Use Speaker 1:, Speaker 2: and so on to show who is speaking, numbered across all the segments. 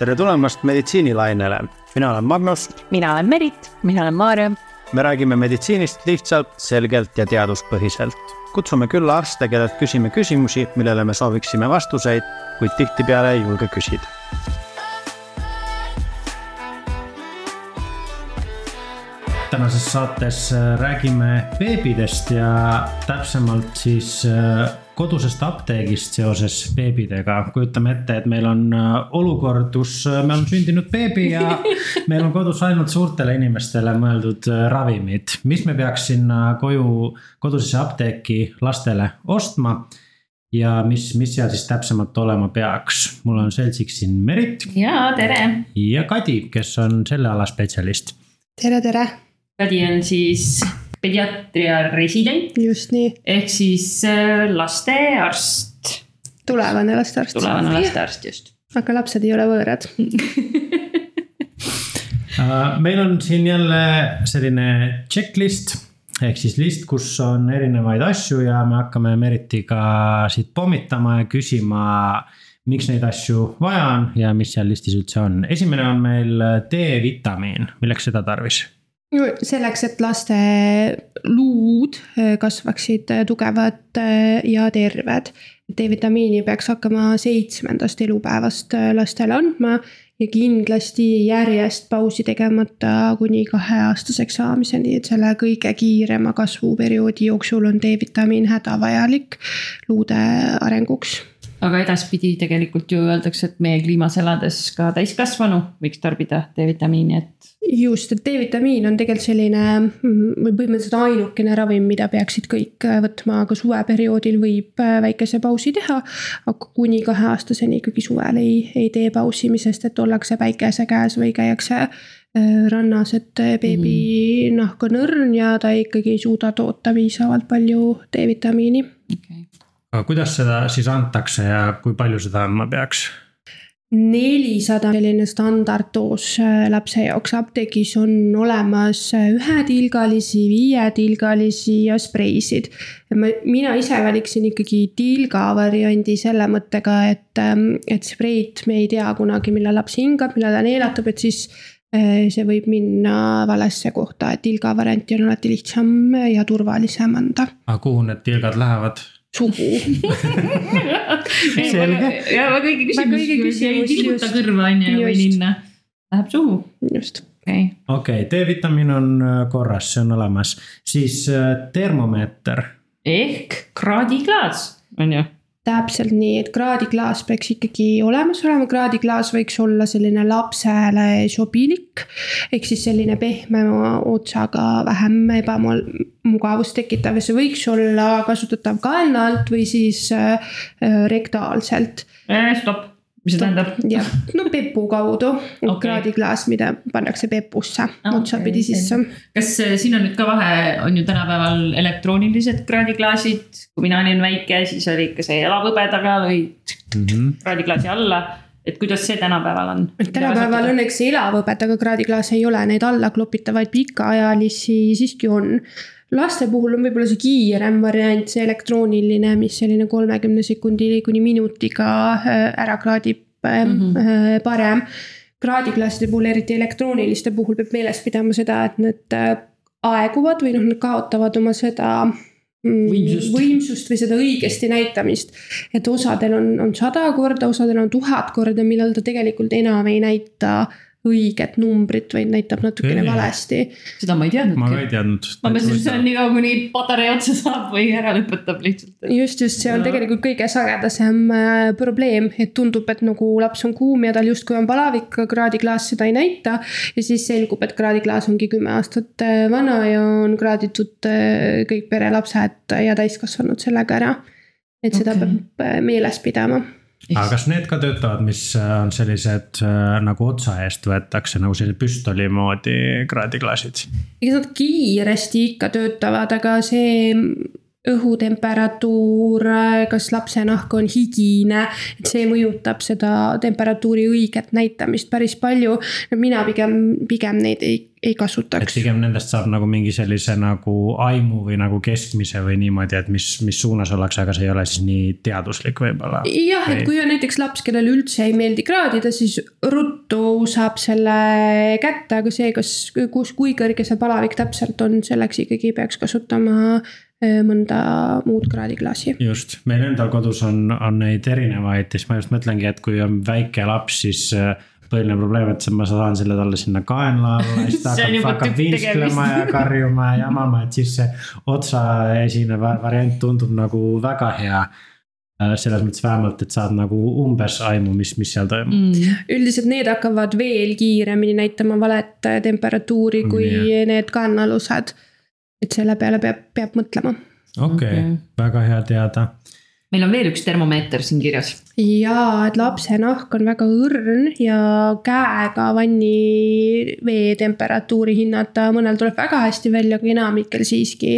Speaker 1: tere tulemast meditsiinilainele, mina olen Magnus.
Speaker 2: mina olen Merit.
Speaker 3: mina olen Maarja.
Speaker 1: me räägime meditsiinist lihtsalt, selgelt ja teaduspõhiselt. kutsume külla arste, kellelt küsime küsimusi, millele me sooviksime vastuseid, kuid tihtipeale ei julge küsida. tänases saates räägime beebidest ja täpsemalt siis kodusest apteegist seoses beebidega, kujutame ette, et meil on äh, olukord, kus äh, me oleme sündinud beebi ja meil on kodus ainult suurtele inimestele mõeldud äh, ravimid, mis me peaks sinna koju, kodusesse apteeki lastele ostma ja mis, mis seal siis täpsemalt olema peaks. mul on seltsiks siin Merit.
Speaker 3: ja tere.
Speaker 1: ja Kadi, kes on selle ala spetsialist.
Speaker 4: tere, tere.
Speaker 3: Kadi on siis pediatria resident.
Speaker 4: just nii.
Speaker 3: ehk siis äh, lastearst.
Speaker 4: tulevane lastearst.
Speaker 3: tulevane lastearst, just.
Speaker 4: aga lapsed ei ole võõrad
Speaker 1: äh, meil on siin jälle selline checklist ehk siis list, kus on erinevaid asju ja me hakkame Meritiga siit pommitama ja küsima, miks neid asju vaja on ja mis seal listis üldse on. esimene on meil D-vitamiin, milleks seda tarvis?
Speaker 4: Selleks, et laste luud äh, kasvaksid äh, tugevad äh, ja terved. D-vitamiini peaks hakkama seitsmendast elupäevast lastele andma ja kindlasti järjest pausi tegemata kuni kaheaastaseks saamiseni, et selle kõige kiirema kasvuperioodi jooksul on D-vitamiin hädavajalik luude arenguks
Speaker 3: aga edaspidi tegelikult ju öeldakse, et meie kliimas elades ka täiskasvanu võiks tarbida D-vitamiini, et.
Speaker 4: just, et D-vitamiin on tegelikult selline või põhimõtteliselt ainukene ravim, mida peaksid kõik võtma, aga suveperioodil võib väikese pausi teha. aga kuni kaheaastaseni ikkagi suvel ei, ei tee pausi, sest et ollakse päikese käes või käiakse äh, rannas, et beebi mm. nahk on õrn ja ta ikkagi ei suuda toota piisavalt palju D-vitamiini
Speaker 1: okay aga kuidas seda siis antakse ja kui palju seda andma peaks?
Speaker 4: nelisada selline standarddoos äh, lapse jaoks apteegis on olemas äh, ühetilgalisi, viietilgalisi ja spreisid. mina ise valiksin ikkagi tilga variandi selle mõttega, et, ähm, et spreid me ei tea kunagi, millal laps hingab, millal ta neelatab, et siis äh, see võib minna valesse kohta, et tilga varianti on alati lihtsam ja turvalisem anda.
Speaker 1: aga kuhu need tilgad lähevad?
Speaker 4: Suhu
Speaker 3: selge. ja õige küsimus, ei tilguta kõrva on ju või ninna, läheb suhu.
Speaker 4: just.
Speaker 3: okei
Speaker 1: okay., okay, D-vitamiin on äh, korras, see on olemas, siis äh, termomeeter.
Speaker 3: ehk kraadiklaas on ju
Speaker 4: täpselt nii, et kraadiklaas peaks ikkagi olemas olema, kraadiklaas võiks olla selline lapsele sobilik. ehk siis selline pehmema otsaga, vähem ebamugavust tekitav ja see võiks olla kasutatav kaelna alt või siis äh, rektaalselt
Speaker 3: äh,. stopp mis see tähendab?
Speaker 4: jah, no pepu kaudu okay., kraadiklaas, mida pannakse pepusse okay, otsapidi sisse.
Speaker 3: kas äh, siin on nüüd ka vahe, on ju tänapäeval elektroonilised kraadiklaasid, kui mina olin väike, siis oli ikka see elavõbedaga lõid mm -hmm. kraadiklaasi alla et kuidas see tänapäeval on?
Speaker 4: tänapäeval õnneks elavõbetaga kraadiklaas ei ole, neid alla klopitavaid pikaajalisi siiski on laste puhul on võib-olla see kiirem variant, see elektrooniline, mis selline kolmekümne sekundi kuni minutiga äh, ära kraadib mm -hmm. parem. kraadiklasside puhul, eriti elektrooniliste puhul peab meeles pidama seda, et need äh, aeguvad või noh, nad kaotavad oma seda
Speaker 3: mm, võimsust.
Speaker 4: võimsust või seda õigesti näitamist. et osadel on, on sada korda, osadel on tuhat korda, millal ta tegelikult enam ei näita õiget numbrit, vaid näitab natukene valesti.
Speaker 3: seda ma ei teadnud.
Speaker 1: ma ka ei teadnud.
Speaker 3: ma mõtlesin, et see on nii kaua, kuni patarei otsa saab või ära lõpetab lihtsalt.
Speaker 4: just, just see on ja. tegelikult kõige sagedasem äh, probleem, et tundub, et nagu laps on kuum ja tal justkui on palavik, aga kraadiklaas seda ei näita. ja siis selgub, et kraadiklaas ongi kümme aastat äh, vana ja on kraaditud äh, kõik perelapsed ja täiskasvanud sellega ära. et seda okay. peab meeles pidama
Speaker 1: aga kas need ka töötavad, mis äh, on sellised äh, nagu otsa eest võetakse nagu selline püstoli moodi kraadiklaasid?
Speaker 4: ega nad kiiresti ikka töötavad, aga see õhutemperatuur, kas lapse nahk on higine, et see mõjutab seda temperatuuri õiget näitamist päris palju. mina pigem, pigem neid ei, ei
Speaker 1: et
Speaker 4: kasutaks.
Speaker 1: pigem nendest saab nagu mingi sellise nagu aimu või nagu keskmise või niimoodi, et mis, mis suunas ollakse, aga see ei ole siis nii teaduslik võib-olla.
Speaker 4: jah, et kui on näiteks laps, kellele üldse ei meeldi kraadida, siis ruttu saab selle kätte, aga see, kas, kus, kui kõrge see palavik täpselt on, selleks ikkagi peaks kasutama mõnda muud kraadiklaasi.
Speaker 1: just, meil endal kodus on, on neid erinevaid siis ma just mõtlengi, et kui on väike laps, siis äh, põhiline probleem, et ma saan selle talle sinna kaenla alla ja siis ta hakkab, hakkab viisklema ja karjuma ja jamama, et siis see otsaesine va- variant tundub nagu väga hea. Äh, selles mõttes vähemalt, et saad nagu umbes aimu, mis, mis seal toimub
Speaker 3: mm..
Speaker 4: üldiselt need hakkavad veel kiiremini näitama valet eh, temperatuuri kui
Speaker 1: Nii.
Speaker 4: need kaenalused. Et selle peale peab, peab mõtlema.
Speaker 1: okei okay.
Speaker 3: Okei.
Speaker 1: väga hea teada
Speaker 3: meil on veel üks termomeeter siin kirjas.
Speaker 4: ja et lapse nahk on väga õrn ja käega vanni vee temperatuuri hinnata, mõnel tuleb väga hästi välja, aga enamikel siiski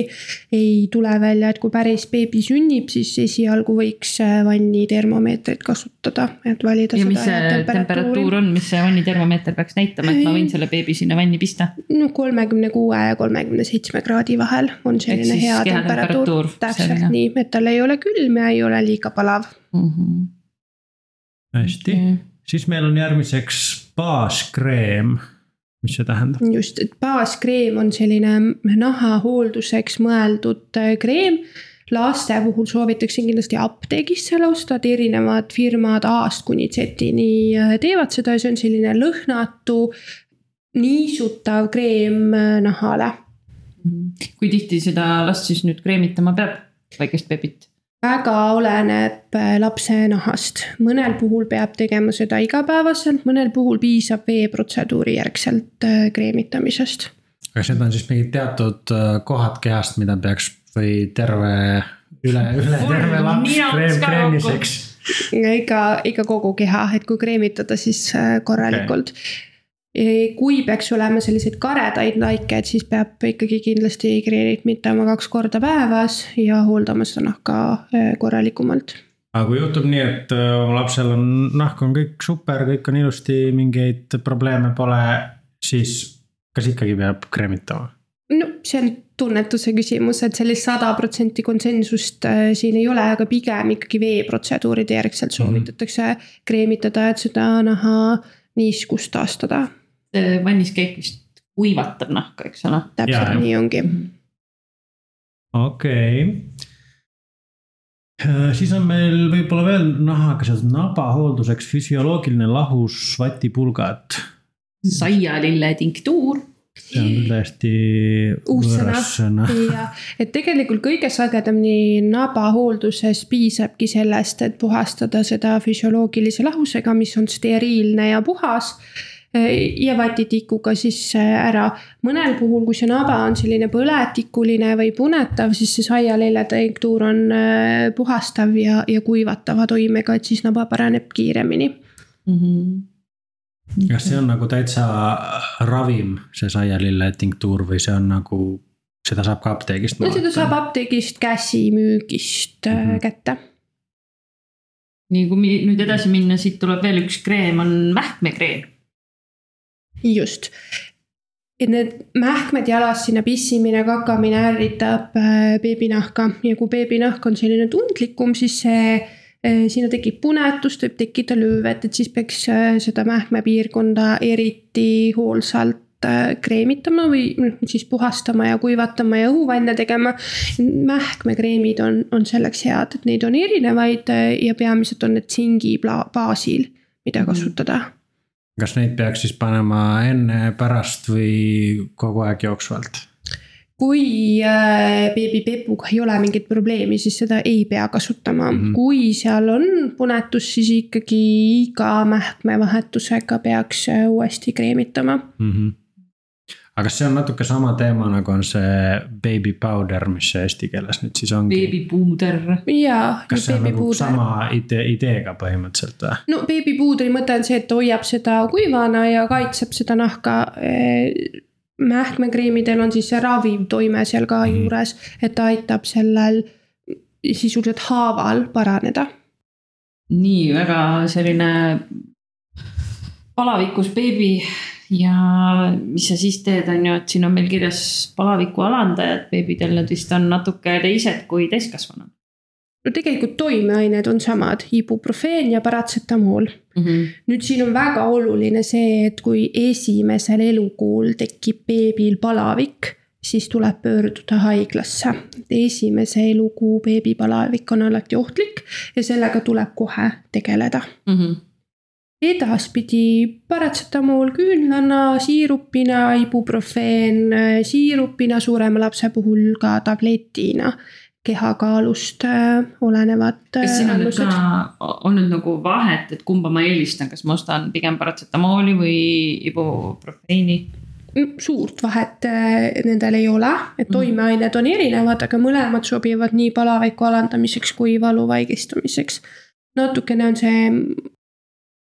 Speaker 4: ei tule välja, et kui päris beebi sünnib, siis esialgu võiks vanni termomeetrit kasutada, et valida
Speaker 3: ja mis see temperatuur
Speaker 4: temperatuuri.
Speaker 3: on, mis see vannitermomeeter peaks näitama, et ma võin selle beebi sinna vanni pista?
Speaker 4: no kolmekümne kuue ja kolmekümne seitsme kraadi vahel on selline hea
Speaker 3: kehatemperatuur,
Speaker 4: temperatuur, täpselt nii, et tal ei ole külm ja ei ole liiga palav.
Speaker 3: Mhm.
Speaker 1: hästi okay., siis meil on järgmiseks baaskreem. mis see tähendab?
Speaker 4: just, et baaskreem on selline nahahoolduseks mõeldud äh, kreem laste puhul soovitaksin kindlasti apteegist selle osta, et erinevad firmad A-st kuni Z-ini äh, teevad seda ja see on selline lõhnatu, niisutav kreem äh, nahale.
Speaker 3: kui tihti seda last siis nüüd kreemitama peab, väikest beebit?
Speaker 4: Väga oleneb äh, lapse nahast, mõnel puhul peab tegema seda igapäevaselt, mõnel puhul piisab veeprotseduuri järgselt äh, kreemitamisest.
Speaker 1: kas need on siis mingid teatud äh, kohad kehast, mida peaks või terve, üle, üle terve laps kreem,
Speaker 3: ka
Speaker 1: kreemiseks?
Speaker 4: ikka, ikka kogu keha, et kui kreemitada, siis korralikult okay.. Kui peaks olema selliseid karedaid laike, et siis peab ikkagi kindlasti kreemitama kaks korda päevas ja hooldama seda nahka äh, korralikumalt.
Speaker 1: aga kui juhtub nii, et äh, lapsel on nahk on kõik super, kõik on ilusti, mingeid probleeme pole, siis kas ikkagi peab kreemitama?
Speaker 4: no see on tunnetuse küsimus, et sellist sada protsenti konsensust äh, siin ei ole, aga pigem ikkagi veeprotseduuride järgselt soovitatakse kreemitada, et seda naha niiskust taastada.
Speaker 3: Vannis käik vist kuivatab nahka, eks ole.
Speaker 4: täpselt
Speaker 1: jah.
Speaker 4: nii ongi.
Speaker 1: okei okay.. siis on meil võib-olla veel nahaga seotud nabahoolduseks füsioloogiline lahus vatipulgad.
Speaker 3: saialille tinktuur.
Speaker 1: see on täiesti võõras sõna.
Speaker 4: et tegelikult kõige sagedamini nabahoolduses piisabki sellest, et puhastada seda füsioloogilise lahusega, mis on steriilne ja puhas ja vatitikuga siis ära. mõnel puhul, kui see naba on selline põletikuline või punetav, siis see saialeile tinktuur on äh, puhastav ja, ja kuivatava toimega, et siis naba paraneb kiiremini.
Speaker 1: kas see on nagu täitsa ravim, see saialille tinktuur või see on nagu, seda saab ka apteegist?
Speaker 4: no seda saab apteegist käsimüügist mm. -hmm. kätte
Speaker 3: nii kui nüüd edasi minna, siit tuleb veel üks kreem, on mähkmekreem.
Speaker 4: just. et need mähkmed jalas sinna pissimine, kakamine ärritab äh, beebinahka ja kui beebinahk on selline tundlikum, siis see äh, sinna tekib punetust, võib tekkida löövet, et siis peaks äh, seda mähkmepiirkonda eriti hoolsalt kreemitama või noh, siis puhastama ja kuivatama ja õhuvanne tegema. mähkmekreemid on, on selleks head, et neid on erinevaid ja peamiselt on need tsingi pla- baasil, mida kasutada
Speaker 1: kas neid peaks siis panema enne, pärast või kogu aeg jooksvalt?
Speaker 4: kui äh, beebipepuga ei ole mingit probleemi, siis seda ei pea kasutama mm. -hmm. kui seal on punetus, siis ikkagi iga mähkmevahetusega peaks äh, uuesti kreemitama.
Speaker 1: mm. -hmm. Aga kas see on natuke sama teema, nagu on see baby powder, mis see eesti keeles nüüd siis ongi?
Speaker 3: beebipuuder.
Speaker 4: ja,
Speaker 1: kas see on nagu
Speaker 4: beebipuuder.
Speaker 1: sama idee, ideega põhimõtteliselt või?
Speaker 4: no beebipuudri mõte on see, et hoiab seda kuivana ja kaitseb seda nahka. mähkmekreemidel on siis see raviv toime seal ka
Speaker 1: Mhm.
Speaker 4: juures, et ta aitab sellel sisuliselt haaval paraneda.
Speaker 3: nii väga selline palavikus beebi ja mis sa siis teed, on ju, et siin on meil kirjas palaviku alandajad beebidel, nad vist on natuke teised kui täiskasvanud.
Speaker 4: no tegelikult toimeained on samad, ibuprofeen ja paratsetamool mm. -hmm. nüüd siin on väga oluline see, et kui esimesel elukuul tekib beebil palavik siis tuleb pöörduda haiglasse. esimese elukuu beebipalavik on alati ohtlik ja sellega tuleb kohe tegeleda mm. -hmm edaspidi paratsetamool küünlana, siirupina, ibuprofeen siirupina, suurema lapse puhul ka tabletina kehakaalust äh, olenevad.
Speaker 3: kas siin on nüüd ka olnud nagu vahet, et kumba ma eelistan, kas ma ostan pigem paratsetamooli või ibuprofeeni?
Speaker 4: suurt vahet äh, nendel ei ole, et mhm. toimeained on erinevad, aga mõlemad sobivad nii palaviku alandamiseks kui valu vaigistamiseks. natukene on see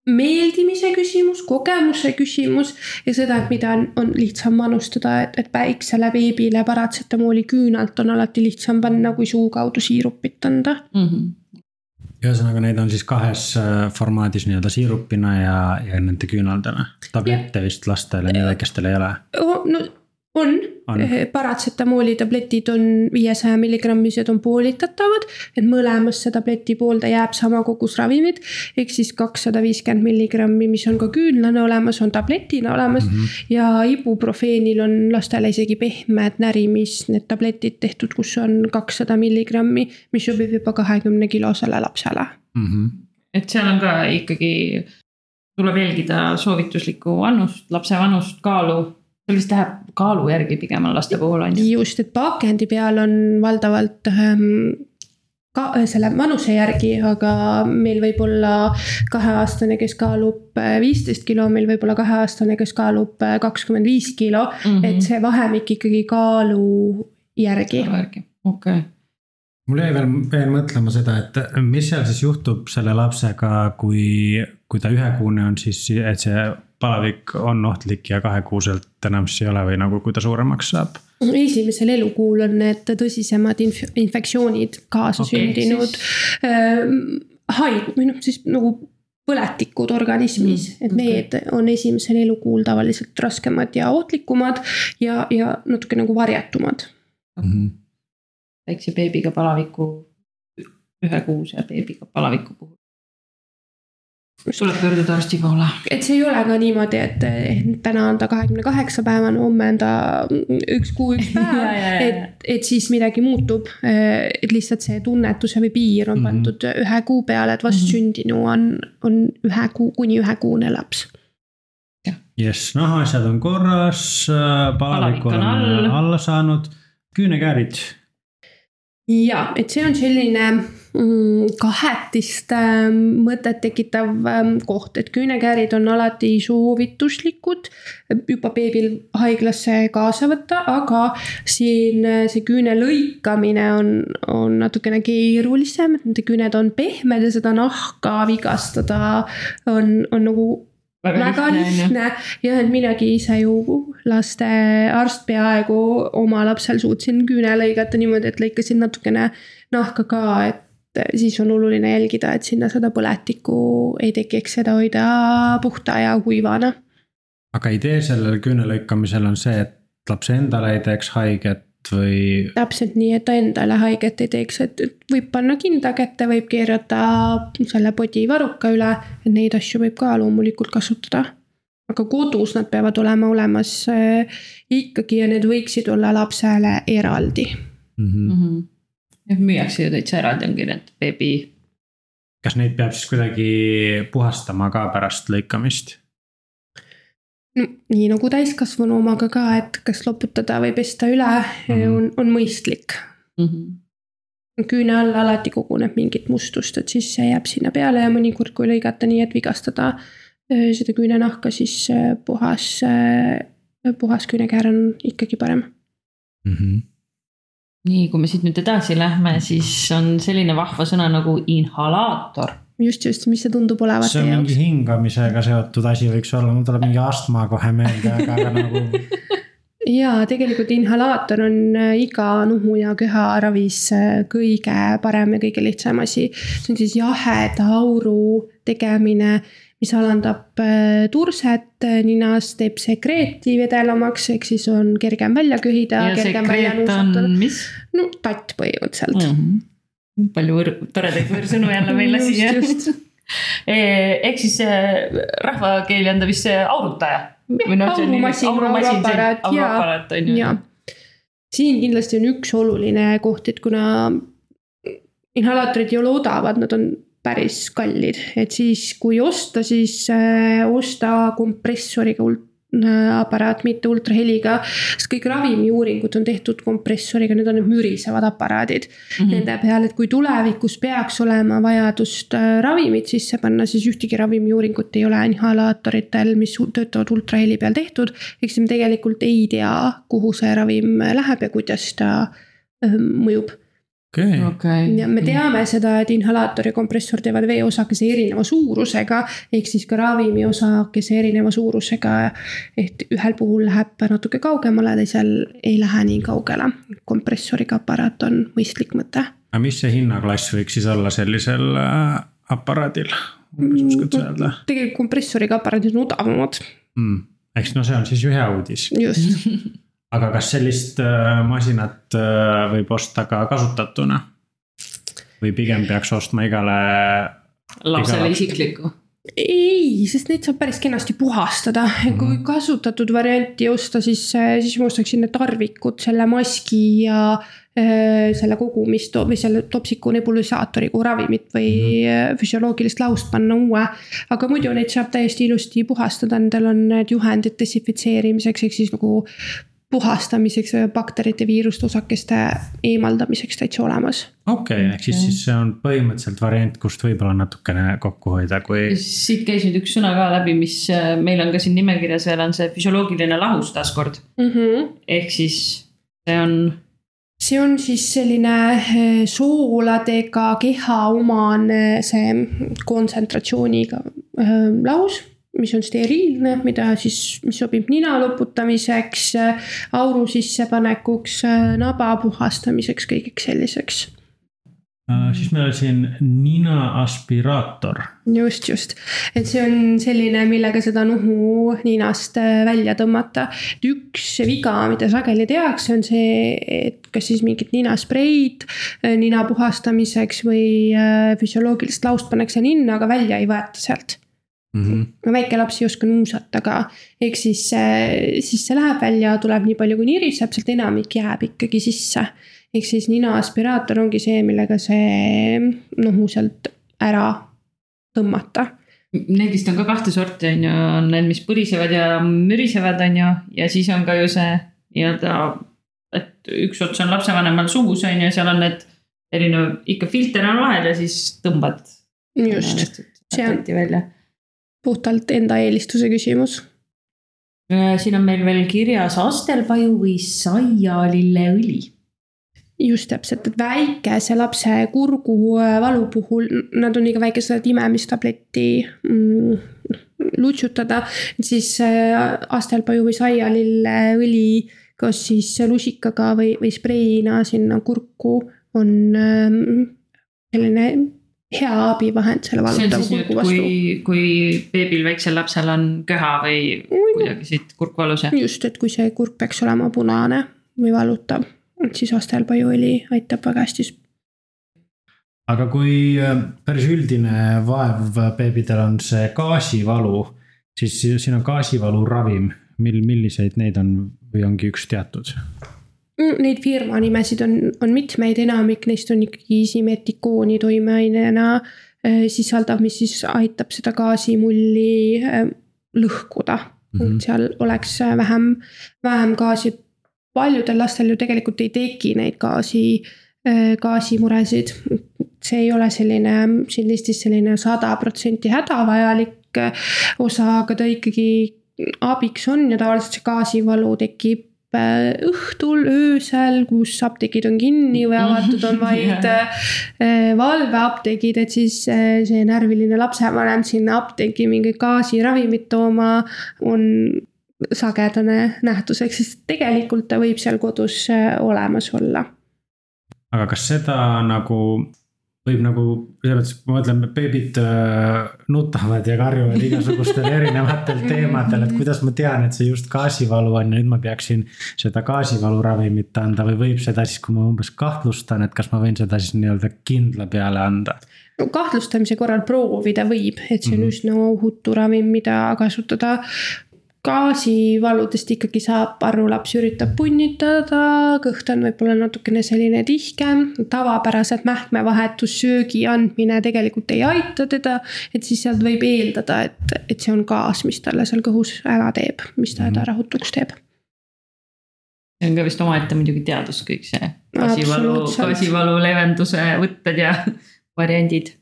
Speaker 4: meeldimise küsimus, kogemuse küsimus ja seda, et mida on, on lihtsam manustada, et, et päiksele beebile paratsetamooli küünalt on alati lihtsam panna, kui suu kaudu siirupit anda mm. -hmm
Speaker 1: ühesõnaga, neid on siis kahes äh, formaadis nii-öelda siirupina ja, ja nende küünaldena. tablette vist lastele nii väikestele ei ole
Speaker 4: oh,? no on, on., eh, paratsetamooli tabletid on viiesaja milligrammised, on poolitatavad, et mõlemasse tableti poolde jääb sama kogus ravimid. ehk siis kakssada viiskümmend milligrammi, mis on ka küünlana olemas, on tabletina olemas mm -hmm. ja ibuprofeenil on lastele isegi pehmed närimis, need tabletid tehtud, kus on kakssada milligrammi, mis sobib juba kahekümne kilosele lapsele mm.
Speaker 3: -hmm. et seal on ka ikkagi tuleb jälgida soovituslikku vanust, lapse vanust, kaalu see vist läheb kaalu järgi pigem on laste puhul on
Speaker 4: ju. just, et pakendi peal on valdavalt ähm, ka selle vanuse järgi, aga meil võib olla kaheaastane, kes kaalub äh, viisteist kilo, meil võib olla kaheaastane, kes kaalub äh, kakskümmend viis kilo mm, -hmm. et see vahemik ikkagi kaalu järgi.
Speaker 3: okei okay
Speaker 1: mul jäi veel, veel mõtlema seda, et mis seal siis juhtub selle lapsega, kui, kui ta ühekuune on siis, et see palavik on ohtlik ja kahekuuselt enam siis ei ole või nagu, kui ta suuremaks saab?
Speaker 4: esimesel elukuul on need tõsisemad inf infektsioonid kaasasündinud okay, äh, haig- või noh, siis nagu põletikud organismis mm,, et okay. need on esimesel elukuul tavaliselt raskemad ja ohtlikumad ja, ja natuke nagu varjatumad mm. -hmm.
Speaker 3: väikse beebiga palaviku, ühekuuse beebiga palaviku puhul tuleb pöörduda arsti poole.
Speaker 4: et see ei ole ka niimoodi, et täna on ta kahekümne kaheksa päevane, homme on ta üks kuu, üks päev et, et siis midagi muutub. et lihtsalt see tunnetuse või piir on mm -hmm. pandud ühe kuu peale, et vastsündinu on, on ühe kuu, kuni ühekuune laps
Speaker 1: jess, nahaasjad on korras, palavik on all. alla saanud, küünekäärid.
Speaker 4: ja, et see on selline Mm, kahetist ähm, mõtet tekitav ähm, koht, et küünekäärid on alati soovituslikud juba beebil haiglasse kaasa võtta, aga siin äh, see küüne lõikamine on, on natukene keerulisem, et nende küüned on pehmed ja seda nahka vigastada on, on nagu väga, väga lihtne ja et minagi ise ju lastearst peaaegu oma lapsel suutsin küüne lõigata niimoodi, et lõikasin natukene nahka ka, et siis on oluline jälgida, et sinna seda põletikku ei tekiks, seda hoida puhta ja kuivana.
Speaker 1: aga idee sellel küüne lõikamisel on see, et laps endale ei teeks haiget või?
Speaker 4: täpselt nii, et ta endale haiget ei teeks, et võib panna kinda kätte, võib keerata selle podi varruka üle, et neid asju võib ka loomulikult kasutada aga kodus nad peavad olema olemas äh, ikkagi ja need võiksid olla lapsele eraldi mm. -hmm. Mm -hmm
Speaker 3: jah, müüakse ju täitsa eraldi, ongi need beebi.
Speaker 1: kas neid peab siis kuidagi puhastama ka pärast lõikamist?
Speaker 4: nii nagu täiskasvanu omaga ka, et kas loputada või pesta üle mm -hmm. on, on mõistlik mm. -hmm. küüne alla alati koguneb mingit mustust, et siis see jääb sinna peale ja mõnikord, kui lõigata nii, et vigastada seda küünenahka, siis puhas, puhas küünekäär on ikkagi parem mm.
Speaker 3: -hmm nii, kui me siit nüüd edasi lähme, siis on selline vahva sõna nagu inhalaator.
Speaker 4: just, just, mis see tundub olevat
Speaker 1: see on mingi jaoks? hingamisega seotud asi võiks olla, mul tuleb mingi astma kohe meelde, aga, aga nagu
Speaker 4: ja tegelikult inhalaator on äh, iga nuhu ja köharavis äh, kõige parem ja kõige lihtsam asi. see on siis jaheda auru tegemine, mis alandab äh, turset ninas, teeb sekreeti vedelamaks, ehk siis on kergem välja köhida.
Speaker 3: ja sekreet on mis?
Speaker 4: no tatt põhimõtteliselt mm.
Speaker 3: -hmm. palju võr-, toredaid võõrsõnu jälle meile siia. ehk siis rahvakeeli on ta vist see aurutaja
Speaker 4: või aurumasin, auruaparaat ja, ja siin kindlasti on üks oluline koht, et kuna inhalaatorid ei ole odavad, nad on päris kallid, et siis kui osta, siis äh, osta kompressoriga Äh, aparaat, mitte ultraheliga. sest kõik ravimiuuringud on tehtud kompressoriga, need on need mürisevad aparaadid mm -hmm. nende peal, et kui tulevikus peaks olema vajadust äh, ravimit sisse panna, siis ühtegi ravimiuuringut ei ole inhalaatoritel, mis töötavad ultraheli peal tehtud. ehk siis me tegelikult ei tea, kuhu see ravim läheb ja kuidas ta mõjub
Speaker 1: okay..
Speaker 3: Okay.
Speaker 4: ja me teame seda, et inhalaator ja kompressor teevad veeosakese erineva suurusega, ehk siis ka ravimi osakese erineva suurusega. et ühel puhul läheb natuke kaugemale, teisel ei lähe nii kaugele. kompressoriga aparaat on mõistlik mõte.
Speaker 1: aga mis see hinnaklass võiks siis olla sellisel äh, aparaadil, umbes oskad sa öelda?
Speaker 4: tegelikult kompressoriga aparaadid on odavamad
Speaker 1: mm.. eks no see on siis hea uudis.
Speaker 4: just
Speaker 1: aga kas sellist äh, masinat äh, võib osta ka kasutatuna? või pigem peaks ostma igale.
Speaker 3: lapsele isiklikku?
Speaker 4: ei, sest neid saab päris kenasti puhastada mm, -hmm. kui kasutatud varianti osta, siis, äh, siis ma ostaksin need tarvikud, selle maski ja selle kogumist või selle topsiku nebulüsaatori kui ravimit või mm -hmm. füsioloogilist laust panna uue. aga muidu neid saab täiesti ilusti puhastada, nendel on need juhendid desinfitseerimiseks, ehk siis nagu puhastamiseks bakterite, viiruste, osakeste eemaldamiseks täitsa olemas.
Speaker 1: okei okay,, ehk siis, siis see on põhimõtteliselt variant, kust võib-olla natukene kokku hoida, kui.
Speaker 3: siit käis nüüd üks sõna ka läbi, mis äh, meil on ka siin nimekirjas veel on see füsioloogiline lahus taaskord
Speaker 4: mm. -hmm.
Speaker 3: ehk siis see on
Speaker 4: see on siis selline äh, sooladega keha omane see kontsentratsiooniga äh, lahus mis on steriilne, mida siis, mis sobib nina loputamiseks, auru sissepanekuks, naba puhastamiseks, kõigeks selliseks
Speaker 1: Uh, siis meil on siin nina aspiraator.
Speaker 4: just, just, et see on selline, millega seda nuhu ninast äh, välja tõmmata. üks viga, mida sageli tehakse, on see, et kas siis mingit ninaspreid äh, nina puhastamiseks või füsioloogilist laust pannakse ninna, aga välja ei võeta sealt mm. -hmm. no väike laps ei oska nuusata ka, ehk siis, siis see läheb välja, tuleb nii palju, kui niriseb, sealt enamik jääb ikkagi sisse. ehk siis nina aspiraator ongi see, millega see nohu sealt ära tõmmata.
Speaker 3: Neid vist on ka kahte sorti, on ju, on need, mis põrisevad ja mürisevad, on ju, ja siis on ka ju see nii-öelda, et üks ots on lapsevanemal suus, on ju, seal on need erinev, ikka filter on vahel ja siis tõmbad.
Speaker 4: just, see on välja puhtalt enda eelistuse küsimus.
Speaker 3: Äh, siin on meil veel kirjas astelpaju või saialilleõli.
Speaker 4: just täpselt, et väikese lapse kurguvalu äh, puhul, nad on liiga väikesed, et imemistabletti mm, lutsutada, siis äh, astelpaju või saialilleõli kas siis lusikaga või, või spreina sinna kurku on ähm, selline hea abivahend selle valutava kurgu vastu.
Speaker 3: kui, kui beebil, väiksel lapsel on köha või kuidagi siit kurk valus ja.
Speaker 4: just, et kui see kurk peaks olema punane või valutav, siis astelpajuõli aitab väga hästi.
Speaker 1: aga kui äh, päris üldine vaev beebidel on see gaasivalu, siis siin on gaasivalu ravim, mil, milliseid neid on või ongi üks teatud?
Speaker 4: Mm, neid firma nimesid on, on mitmeid, enamik neist on ikkagi simetikooni toimeainena äh, sisaldav, mis siis aitab seda gaasimulli äh, lõhkuda mm. -hmm. seal oleks vähem, vähem gaasi. paljudel lastel ju tegelikult ei teki neid gaasi, äh, gaasimuresid. see ei ole selline, siin listis selline sada protsenti hädavajalik osa, aga ta ikkagi abiks on ja tavaliselt see gaasivalu tekib Äh, õhtul, öösel, kus apteegid on kinni või avatud on vaid äh, valveapteegid, et siis äh, see närviline lapsevanem sinna apteeki mingit gaasiravimit tooma on sagedane nähtus, ehk siis tegelikult ta võib seal kodus äh, olemas olla.
Speaker 1: aga kas seda nagu võib nagu selles mõttes, ma mõtlen, beebid äh, nutavad ja karjuvad igasugustel erinevatel teemadel, et kuidas ma tean, et see just gaasivalu on ja nüüd ma peaksin seda gaasivaluravimit anda või võib seda siis, kui ma umbes kahtlustan, et kas ma võin seda siis nii-öelda kindla peale anda?
Speaker 4: no kahtlustamise korral proovida võib, et see on mm -hmm. üsna ohutu ravim, mida kasutada gaasivaludest ikkagi saab, Arru laps üritab punnitada, kõht on võib-olla natukene selline tihkem, tavapärased mähkmevahetus, söögi andmine tegelikult ei aita teda. et siis sealt võib eeldada, et, et see on gaas, mis talle seal kõhus häda teeb, mis ta mhm. rahutuks teeb
Speaker 3: see on ka vist omaette muidugi teadus, kõik see gaasivalu, gaasivalu leevenduse võtted ja variandid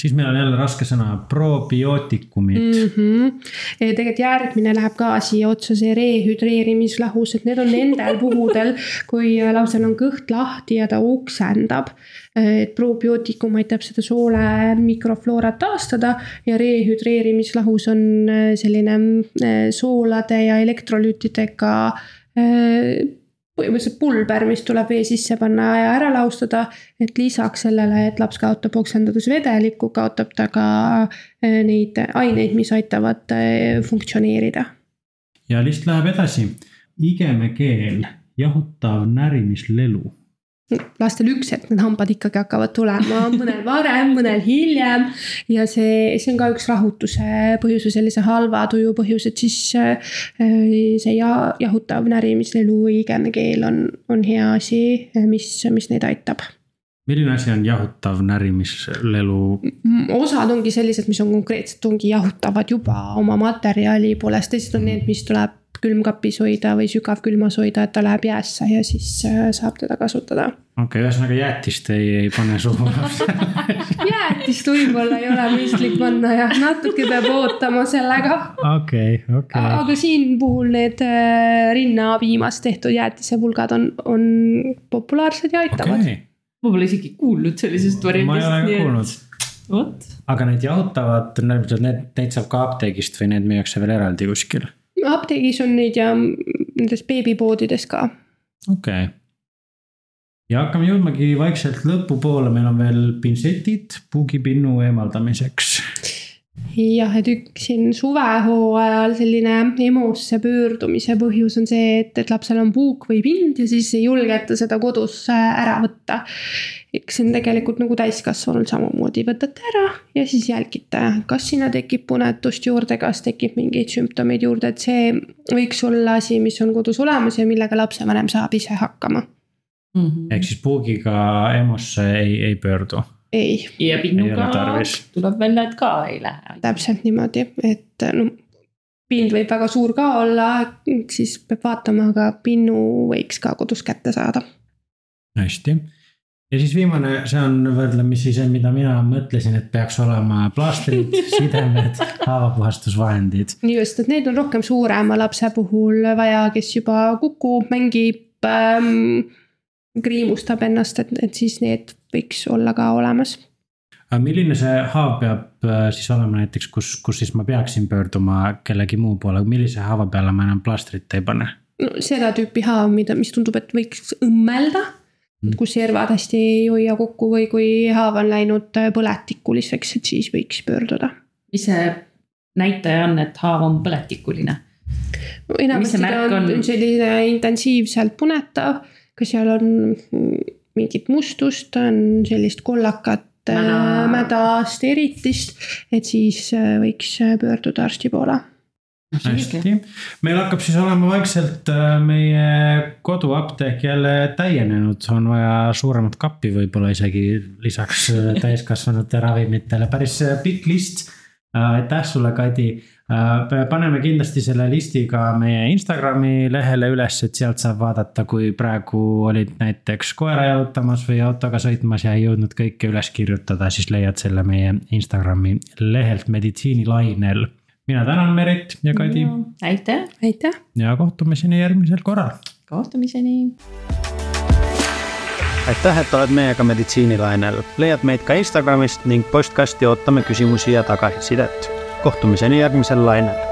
Speaker 1: siis meil on jälle raske sõna, probiootikumid mm.
Speaker 4: -hmm. tegelikult järgmine läheb ka siia otsa, see rehüdreerimislahus, et need on nendel puhudel, kui lapsel on kõht lahti ja ta oksendab. et probiootikum aitab seda soole mikrofloorat taastada ja rehüdreerimislahus on selline eh, soolade ja elektrolüütidega eh, põhimõtteliselt pulber, mis tuleb vee sisse panna ja ära laustada. et lisaks sellele, et laps kaotab oksendades vedelikku, kaotab ta ka eh, neid aineid, mis aitavad eh, funktsioneerida.
Speaker 1: ja list läheb edasi, igemekeel, jahutav närimislelu
Speaker 4: lastel üks hetk need hambad ikkagi hakkavad tulema, mõnel varem, mõnel hiljem. ja see, see on ka üks rahutuse põhjus või sellise halva tuju põhjus, et siis äh, see ja, jahutav närimislelu või igemekeel on, on hea asi, mis, mis neid aitab
Speaker 1: milline asi on jahutav närimislelu?
Speaker 4: osad ongi sellised, mis on konkreetselt ongi jahutavad juba oma materjali poolest, teised on need, mis tuleb külmkapis hoida või sügavkülmas hoida, et ta läheb jäässe ja siis äh, saab teda kasutada.
Speaker 1: okei okay,, ühesõnaga jäätist ei, ei pane suhu
Speaker 4: jäätist võib-olla ei ole mõistlik panna jah, natuke peab ootama sellega.
Speaker 1: okei okei
Speaker 4: aga siin puhul need äh, rinnapiimast tehtud jäätisepulgad on, on populaarsed ja aitavad okay..
Speaker 3: ma pole isegi kuulnud sellisest variandist.
Speaker 1: ma ei ole ka kuulnud
Speaker 3: vot.
Speaker 1: aga need jahutavad, need, neid saab ka apteegist või need müüakse veel eraldi kuskil?
Speaker 4: Apteegis on neid ja nendes beebipoodides ka.
Speaker 1: okei okay. ja hakkame jõudmagi vaikselt lõpupoole, meil on veel pintsetid puugipinnu eemaldamiseks
Speaker 4: jah, et üks siin suvehooajal selline EMO-sse pöördumise põhjus on see, et, et lapsel on puuk või pind ja siis ei julgeta seda kodus ära võtta. Eks see on tegelikult nagu täiskasvanul samamoodi, võtate ära ja siis jälgite, kas sinna tekib punetust juurde, kas tekib mingeid sümptomeid juurde, et see võiks olla asi, mis on kodus olemas ja millega lapsevanem saab ise hakkama
Speaker 1: mm. -hmm. ehk siis puugiga EMO-sse ei, ei pöördu
Speaker 4: ei.
Speaker 3: ja pinnuga tuleb välja, et ka ei lähe.
Speaker 4: täpselt niimoodi, et no pind võib väga suur ka olla, siis peab vaatama, aga pinnu võiks ka kodus kätte saada.
Speaker 1: hästi ja siis viimane, see on võrdlemisi see, mida mina mõtlesin, et peaks olema plaastrid, sidemed, haavapuhastusvahendid.
Speaker 4: just, et neid on rohkem suurema lapse puhul vaja, kes juba kukub, mängib ähm,, kriimustab ennast, et, et siis need võiks olla ka olemas.
Speaker 1: aga milline see haav peab äh, siis olema näiteks, kus, kus siis ma peaksin pöörduma kellegi muu poole, millise haava peale ma enam plaastrit ei pane?
Speaker 4: no seda tüüpi haav, mida, mis tundub, et võiks õmmelda mm., kus servad hästi ei hoia kokku või kui haav on läinud äh, põletikuliseks, et siis võiks pöörduda.
Speaker 3: mis see näitaja on, et haav on põletikuline?
Speaker 4: enamasti ta on, on selline intensiivselt punetav, ka seal on mingit mustust, on sellist kollakat mäda, mädast eritist, et siis äh, võiks äh, pöörduda arsti poole
Speaker 1: hästi, meil hakkab siis olema vaikselt äh, meie koduapteek jälle täienenud, on vaja suuremat kappi võib-olla isegi lisaks täiskasvanute ravimitele, päris pikk list. aitäh sulle, Kadi. Äh, paneme kindlasti selle listi ka meie Instagrami lehele üles, et sealt saab vaadata, kui praegu olid näiteks koera jalutamas või autoga sõitmas ja ei jõudnud kõike üles kirjutada, siis leiad selle meie Instagrami lehelt meditsiinilainel. Mina tänan Merit ja Kadi.
Speaker 3: aitäh.
Speaker 4: aitäh.
Speaker 1: ja kohtumiseni järgmisel korral.
Speaker 3: kohtumiseni
Speaker 1: aitäh, et oled meiega meditsiinilainel, leiad meid ka Instagramist ning postkasti ootame küsimusi ja tagasisidet kohtumiseni järgmisel lainel